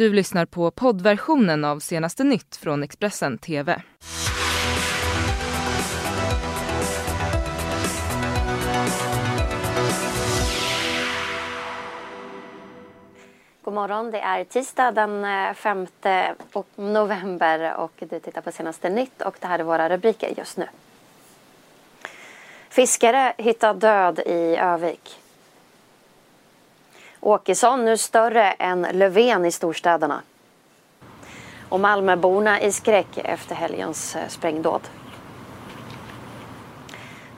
Du lyssnar på poddversionen av senaste nytt från Expressen TV. God morgon, det är tisdag den eh, 5 november och du tittar på senaste nytt och det här är våra rubriker just nu. Fiskare hittad död i Övik. Åkesson nu större än Löfven i storstäderna. Och Malmöborna i skräck efter helgens eh, sprängdåd.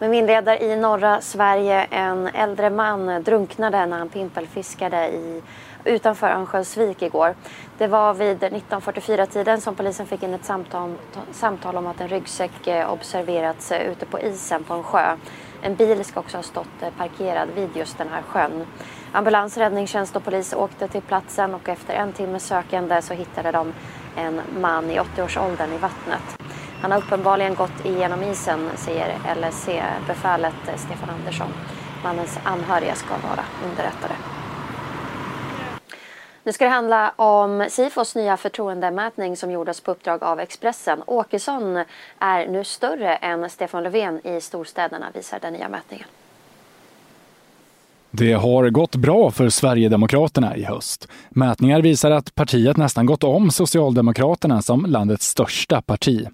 Men vi inleder i norra Sverige. En äldre man drunknade när han pimpelfiskade i, utanför Örnsköldsvik igår. Det var vid 19.44-tiden som polisen fick in ett samtal, samtal om att en ryggsäck eh, observerats eh, ute på isen på en sjö. En bil ska också ha stått eh, parkerad vid just den här sjön. Ambulans, räddningstjänst och polis åkte till platsen och efter en timme sökande så hittade de en man i 80-årsåldern i vattnet. Han har uppenbarligen gått igenom isen, säger LSC-befälet eh, Stefan Andersson. Mannens anhöriga ska vara underrättade. Nu ska det handla om Sifos nya förtroendemätning som gjordes på uppdrag av Expressen. Åkesson är nu större än Stefan Löfven i storstäderna, visar den nya mätningen. Det har gått bra för Sverigedemokraterna i höst. Mätningar visar att partiet nästan gått om Socialdemokraterna som landets största parti.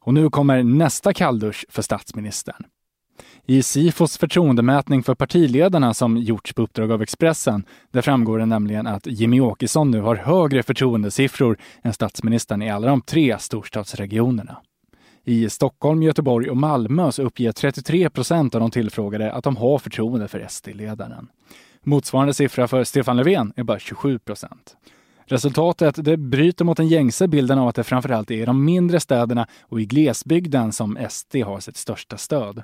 Och nu kommer nästa kalldusch för statsministern. I Sifos förtroendemätning för partiledarna som gjorts på uppdrag av Expressen, där framgår det nämligen att Jimmy Åkesson nu har högre förtroendesiffror än statsministern i alla de tre storstadsregionerna. I Stockholm, Göteborg och Malmö så uppger 33 procent av de tillfrågade att de har förtroende för SD-ledaren. Motsvarande siffra för Stefan Löfven är bara 27 procent. Resultatet det bryter mot den gängse bilden av att det framförallt är i de mindre städerna och i glesbygden som SD har sitt största stöd.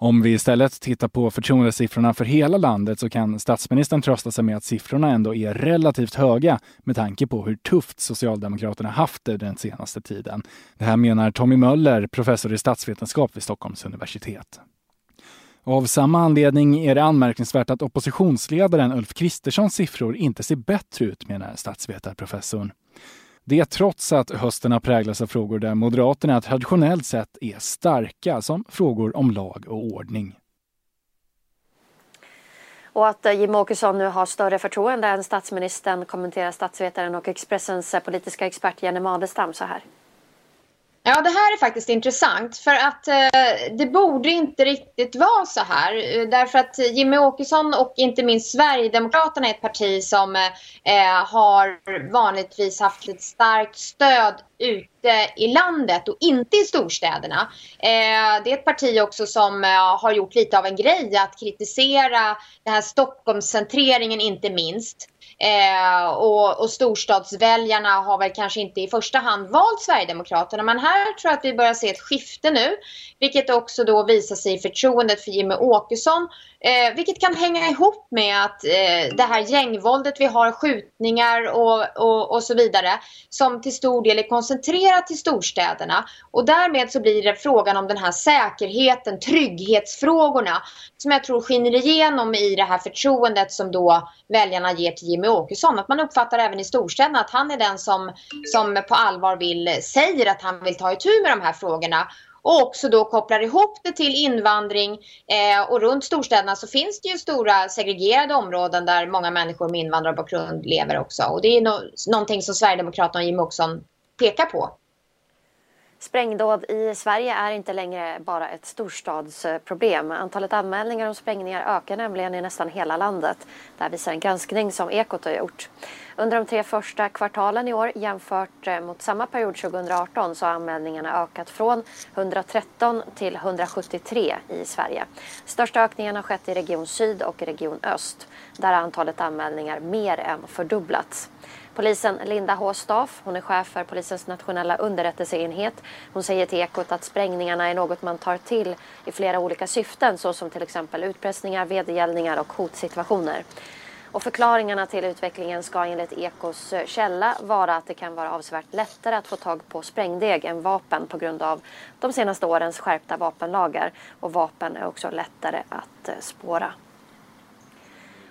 Om vi istället tittar på förtroendesiffrorna för hela landet så kan statsministern trösta sig med att siffrorna ändå är relativt höga med tanke på hur tufft Socialdemokraterna haft det den senaste tiden. Det här menar Tommy Möller, professor i statsvetenskap vid Stockholms universitet. Av samma anledning är det anmärkningsvärt att oppositionsledaren Ulf Kristerssons siffror inte ser bättre ut, menar statsvetarprofessorn. Det trots att hösten har präglats av frågor där Moderaterna traditionellt sett är starka, som frågor om lag och ordning. Och att eh, Jimmie Åkesson nu har större förtroende än statsministern kommenterar statsvetaren och Expressens eh, politiska expert Jenny Madestam så här. Ja, det här är faktiskt intressant för att eh, det borde inte riktigt vara så här. Eh, därför att Jimmy Åkesson och inte minst Sverigedemokraterna är ett parti som eh, eh, har vanligtvis haft ett starkt stöd ute i landet och inte i storstäderna. Eh, det är ett parti också som eh, har gjort lite av en grej att kritisera den här Stockholmscentreringen inte minst. Eh, och, och storstadsväljarna har väl kanske inte i första hand valt Sverigedemokraterna. Men här tror jag att vi börjar se ett skifte nu. Vilket också då visar sig i förtroendet för Jimmy Åkesson. Eh, vilket kan hänga ihop med att eh, det här gängvåldet vi har, skjutningar och, och, och så vidare. Som till stor del är koncentrerat till storstäderna. Och därmed så blir det frågan om den här säkerheten, trygghetsfrågorna. Som jag tror skiner igenom i det här förtroendet som då väljarna ger till Jimmy Åkesson. Att man uppfattar även i storstäderna att han är den som, som på allvar vill, säger att han vill ta itu med de här frågorna. Och också då kopplar ihop det till invandring. Eh, och runt storstäderna så finns det ju stora segregerade områden där många människor med invandrarbakgrund lever också. Och det är no någonting som Sverigedemokraterna och Jimmie Åkesson pekar på. Sprängdåd i Sverige är inte längre bara ett storstadsproblem. Antalet anmälningar om sprängningar ökar nämligen i nästan hela landet. Det här visar en granskning som Ekot har gjort. Under de tre första kvartalen i år jämfört eh, mot samma period 2018 så har anmälningarna ökat från 113 till 173 i Sverige. Största ökningen har skett i Region Syd och Region Öst. Där har antalet anmälningar mer än fördubblats. Polisen Linda H Staff, hon är chef för polisens nationella underrättelseenhet. Hon säger till Ekot att sprängningarna är något man tar till i flera olika syften såsom till exempel utpressningar, vedergällningar och hotsituationer. Och förklaringarna till utvecklingen ska enligt Ekos källa vara att det kan vara avsevärt lättare att få tag på sprängdeg än vapen på grund av de senaste årens skärpta vapenlagar. Och vapen är också lättare att eh, spåra.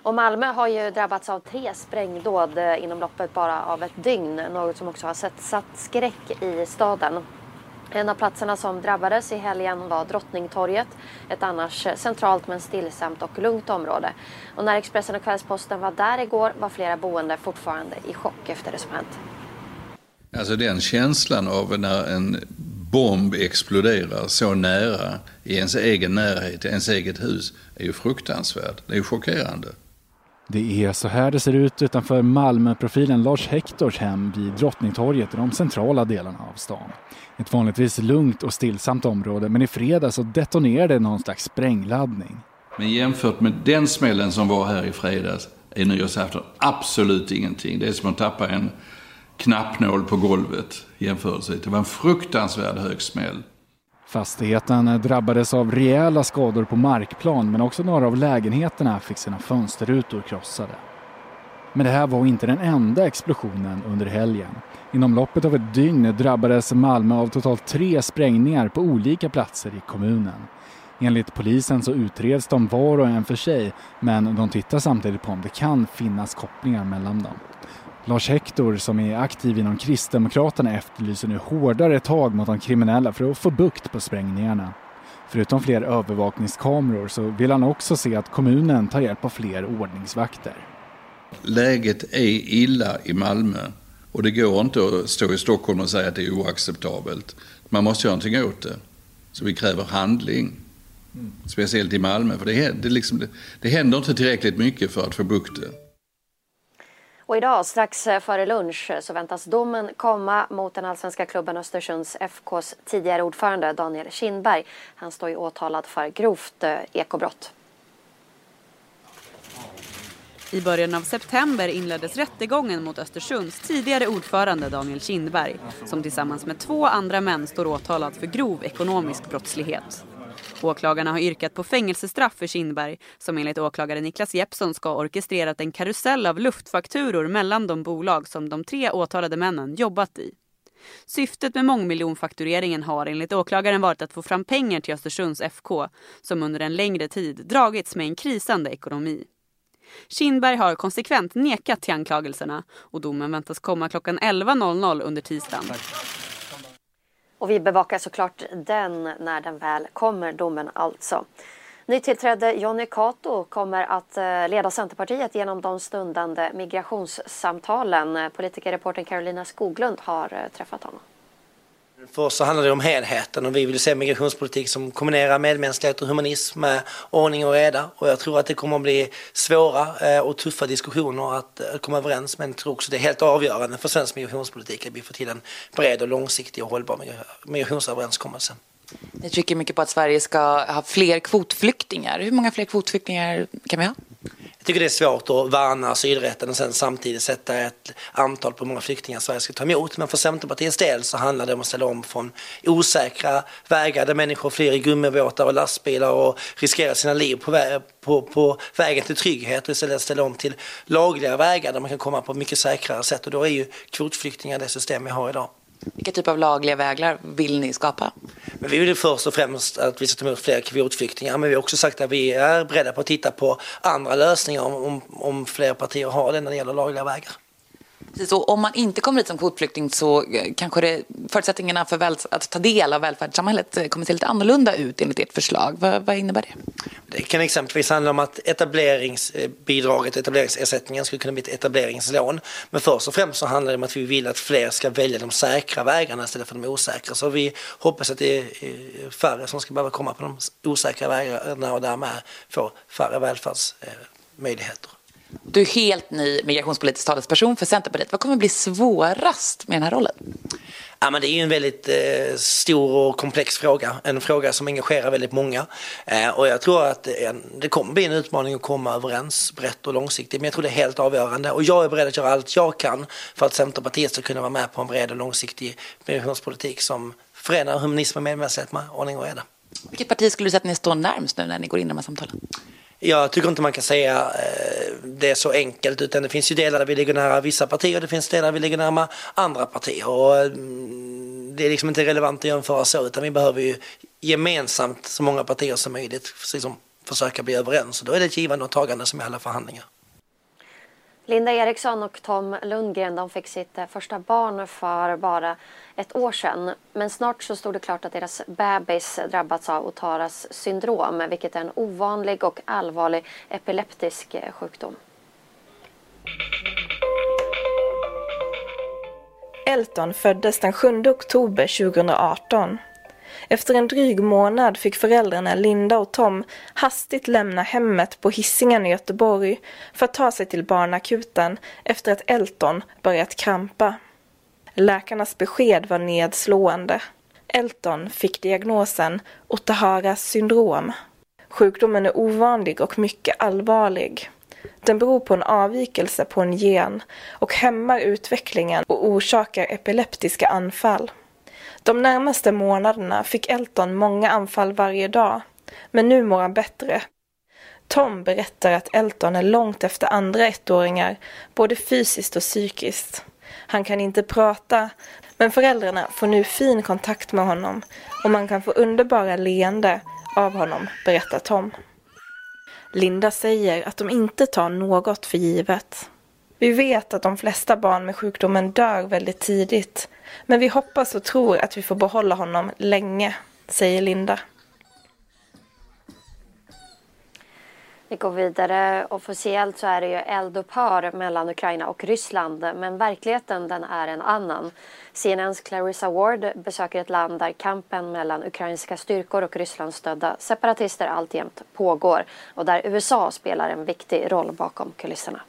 Och Malmö har ju drabbats av tre sprängdåd eh, inom loppet bara av ett dygn. Något som också har sett, satt skräck i staden. En av platserna som drabbades i helgen var Drottningtorget. Ett annars eh, centralt men stillsamt och lugnt område. Och när Expressen och Kvällsposten var där igår var flera boende fortfarande i chock efter det som hänt. Alltså den känslan av när en bomb exploderar så nära i ens egen närhet, i ens eget hus, är ju fruktansvärd. Det är ju chockerande. Det är så här det ser ut utanför Malmöprofilen Lars Hektors hem vid Drottningtorget i de centrala delarna av stan. Ett vanligtvis lugnt och stillsamt område men i fredags så detonerade någon slags sprängladdning. Men jämfört med den smällen som var här i fredags är nyårsafton absolut ingenting. Det är som att tappa en knappnål på golvet jämförelse. Det var en fruktansvärd hög smäll. Fastigheten drabbades av rejäla skador på markplan men också några av lägenheterna fick sina fönsterrutor krossade. Men det här var inte den enda explosionen under helgen. Inom loppet av ett dygn drabbades Malmö av totalt tre sprängningar på olika platser i kommunen. Enligt polisen så utreds de var och en för sig men de tittar samtidigt på om det kan finnas kopplingar mellan dem. Lars Hector som är aktiv inom Kristdemokraterna efterlyser nu hårdare tag mot de kriminella för att få bukt på sprängningarna. Förutom fler övervakningskameror så vill han också se att kommunen tar hjälp av fler ordningsvakter. Läget är illa i Malmö och det går inte att stå i Stockholm och säga att det är oacceptabelt. Man måste göra någonting åt det. Så vi kräver handling. Speciellt i Malmö, för det, det, liksom, det, det händer inte tillräckligt mycket för att få bukt det. Och idag strax eh, före lunch eh, så väntas domen komma mot den allsvenska klubben Östersunds FKs tidigare ordförande Daniel Kindberg. Han står ju åtalad för grovt eh, ekobrott. I början av september inleddes rättegången mot Östersunds tidigare ordförande Daniel Kindberg som tillsammans med två andra män står åtalad för grov ekonomisk brottslighet. Åklagarna har yrkat på fängelsestraff för Kindberg som enligt åklagare Niklas Jeppsson ska ha orkestrerat en karusell av luftfakturor mellan de bolag som de tre åtalade männen jobbat i. Syftet med mångmiljonfaktureringen har enligt åklagaren varit att få fram pengar till Östersunds FK som under en längre tid dragits med en krisande ekonomi. Kindberg har konsekvent nekat till anklagelserna och domen väntas komma klockan 11.00 under tisdagen. Och vi bevakar såklart den när den väl kommer, domen alltså. Nytillträdde Jonny Cato kommer att eh, leda Centerpartiet genom de stundande migrationssamtalen. Politikerreportern Carolina Skoglund har eh, träffat honom. För oss så handlar det om helheten och vi vill se migrationspolitik som kombinerar medmänsklighet och humanism med ordning och reda. Och jag tror att det kommer att bli svåra eh, och tuffa diskussioner att eh, komma överens men jag tror också det är helt avgörande för svensk migrationspolitik att vi får till en bred och långsiktig och hållbar migrationsöverenskommelse. Ni trycker mycket på att Sverige ska ha fler kvotflyktingar. Hur många fler kvotflyktingar kan vi ha? Jag tycker det är svårt att värna asylrätten och sen samtidigt sätta ett antal på hur många flyktingar Sverige ska ta emot. Men för Centerpartiets del så handlar det om att ställa om från osäkra vägar där människor flyr i gummibåtar och lastbilar och riskerar sina liv på, vä på, på vägen till trygghet och istället ställa om till lagliga vägar där man kan komma på mycket säkrare sätt. Och då är ju kvotflyktingar det system vi har idag. Vilka typer av lagliga vägar vill ni skapa? Men vi vill först och främst att vi ska ta emot fler kvotflyktingar men vi har också sagt att vi är beredda på att titta på andra lösningar om, om, om fler partier har det när det gäller lagliga vägar. Så om man inte kommer hit som kvotflykting så eh, kanske det, förutsättningarna för väl, att ta del av välfärdssamhället eh, kommer se lite annorlunda ut enligt ert förslag. Vad, vad innebär det? Det kan exempelvis handla om att etableringsbidraget, eh, etableringsersättningen skulle kunna bli ett etableringslån. Men först och främst så handlar det om att vi vill att fler ska välja de säkra vägarna istället för de osäkra. Så vi hoppas att det är färre som ska behöva komma på de osäkra vägarna och därmed få färre välfärdsmöjligheter. Du är helt ny migrationspolitisk talesperson för Centerpartiet. Vad kommer bli svårast med den här rollen? Ja, men det är ju en väldigt eh, stor och komplex fråga. En fråga som engagerar väldigt många. Eh, och jag tror att det, det kommer bli en utmaning att komma överens brett och långsiktigt. Men jag tror det är helt avgörande. Och jag är beredd att göra allt jag kan för att Centerpartiet ska kunna vara med på en bred och långsiktig migrationspolitik som förenar humanism och medmänsklighet med ordning och reda. Vilket parti skulle du säga att ni står närmst nu när ni går in i de här samtalen? Jag tycker inte man kan säga eh, det det så enkelt utan det finns ju delar där vi ligger nära vissa partier och det finns delar där vi ligger nära andra partier. Och mm, det är liksom inte relevant att jämföra så utan vi behöver ju gemensamt så många partier som möjligt liksom, försöka bli överens. Och då är det ett givande och tagande som i alla förhandlingar. Linda Eriksson och Tom Lundgren de fick sitt eh, första barn för bara ett år sedan. Men snart så stod det klart att deras bebis drabbats av Otaras syndrom vilket är en ovanlig och allvarlig epileptisk eh, sjukdom. Elton föddes den 7 oktober 2018. Efter en dryg månad fick föräldrarna Linda och Tom hastigt lämna hemmet på Hisingen i Göteborg för att ta sig till barnakuten efter att Elton börjat krampa. Läkarnas besked var nedslående. Elton fick diagnosen Otaharas syndrom. Sjukdomen är ovanlig och mycket allvarlig. Den beror på en avvikelse på en gen och hämmar utvecklingen och orsakar epileptiska anfall. De närmaste månaderna fick Elton många anfall varje dag, men nu mår han bättre. Tom berättar att Elton är långt efter andra ettåringar, både fysiskt och psykiskt. Han kan inte prata, men föräldrarna får nu fin kontakt med honom och man kan få underbara leende av honom, berättar Tom. Linda säger att de inte tar något för givet. Vi vet att de flesta barn med sjukdomen dör väldigt tidigt, men vi hoppas och tror att vi får behålla honom länge, säger Linda. Vi går vidare. Officiellt så är det ju eldupphör mellan Ukraina och Ryssland men verkligheten den är en annan. CNNs Clarissa Ward besöker ett land där kampen mellan ukrainska styrkor och Rysslandsstödda separatister alltjämt pågår och där USA spelar en viktig roll bakom kulisserna.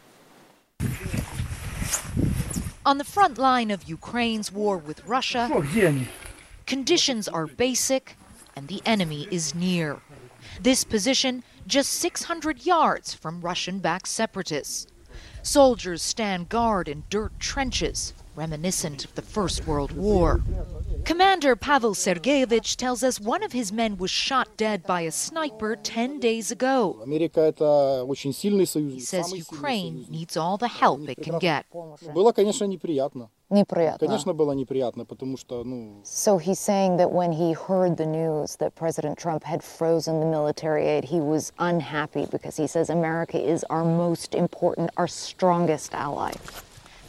On the front line of Ukraine's war with Russia, conditions are basic and the enemy is near. This position just 600 yards from Russian backed separatists. Soldiers stand guard in dirt trenches, reminiscent of the First World War. Commander Pavel Sergeyevich tells us one of his men was shot dead by a sniper 10 days ago. He says Ukraine needs all the help it can get. So he's saying that when he heard the news that President Trump had frozen the military aid, he was unhappy because he says America is our most important, our strongest ally.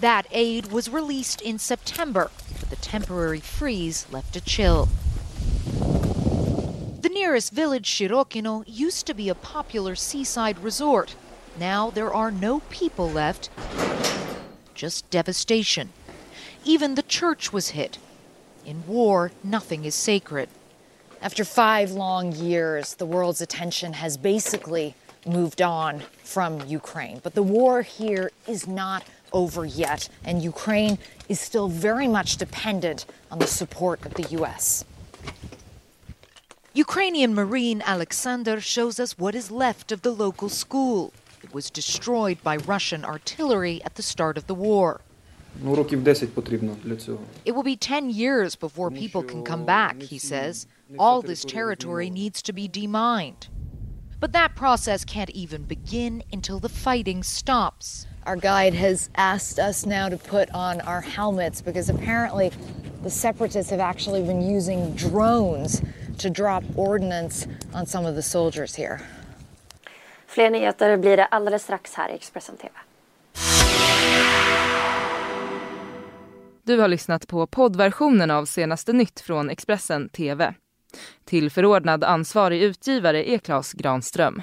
That aid was released in September, but the temporary freeze left a chill. The nearest village, Shirokino, used to be a popular seaside resort. Now there are no people left, just devastation. Even the church was hit. In war, nothing is sacred. After five long years, the world's attention has basically moved on from Ukraine. But the war here is not over yet, and Ukraine is still very much dependent on the support of the U.S. Ukrainian Marine Alexander shows us what is left of the local school. It was destroyed by Russian artillery at the start of the war. It will be 10 years before people can come back, he says. All this territory needs to be demined. But that process can't even begin until the fighting stops. Our guide has asked us now to put on our helmets because apparently the separatists have actually been using drones to drop ordnance on some of the soldiers here. Fler nyheter blir det alldeles strax här i Expressen TV. Du har lyssnat på poddversionen av senaste nytt från Expressen TV. Till förordnad ansvarig utgivare är Klas Granström.